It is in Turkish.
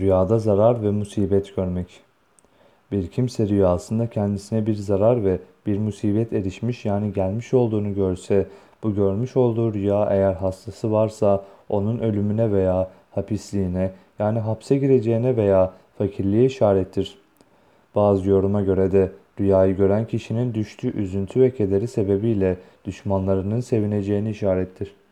Rüyada zarar ve musibet görmek. Bir kimse rüyasında kendisine bir zarar ve bir musibet erişmiş yani gelmiş olduğunu görse, bu görmüş olduğu rüya eğer hastası varsa onun ölümüne veya hapisliğine yani hapse gireceğine veya fakirliğe işarettir. Bazı yoruma göre de rüyayı gören kişinin düştüğü üzüntü ve kederi sebebiyle düşmanlarının sevineceğini işarettir.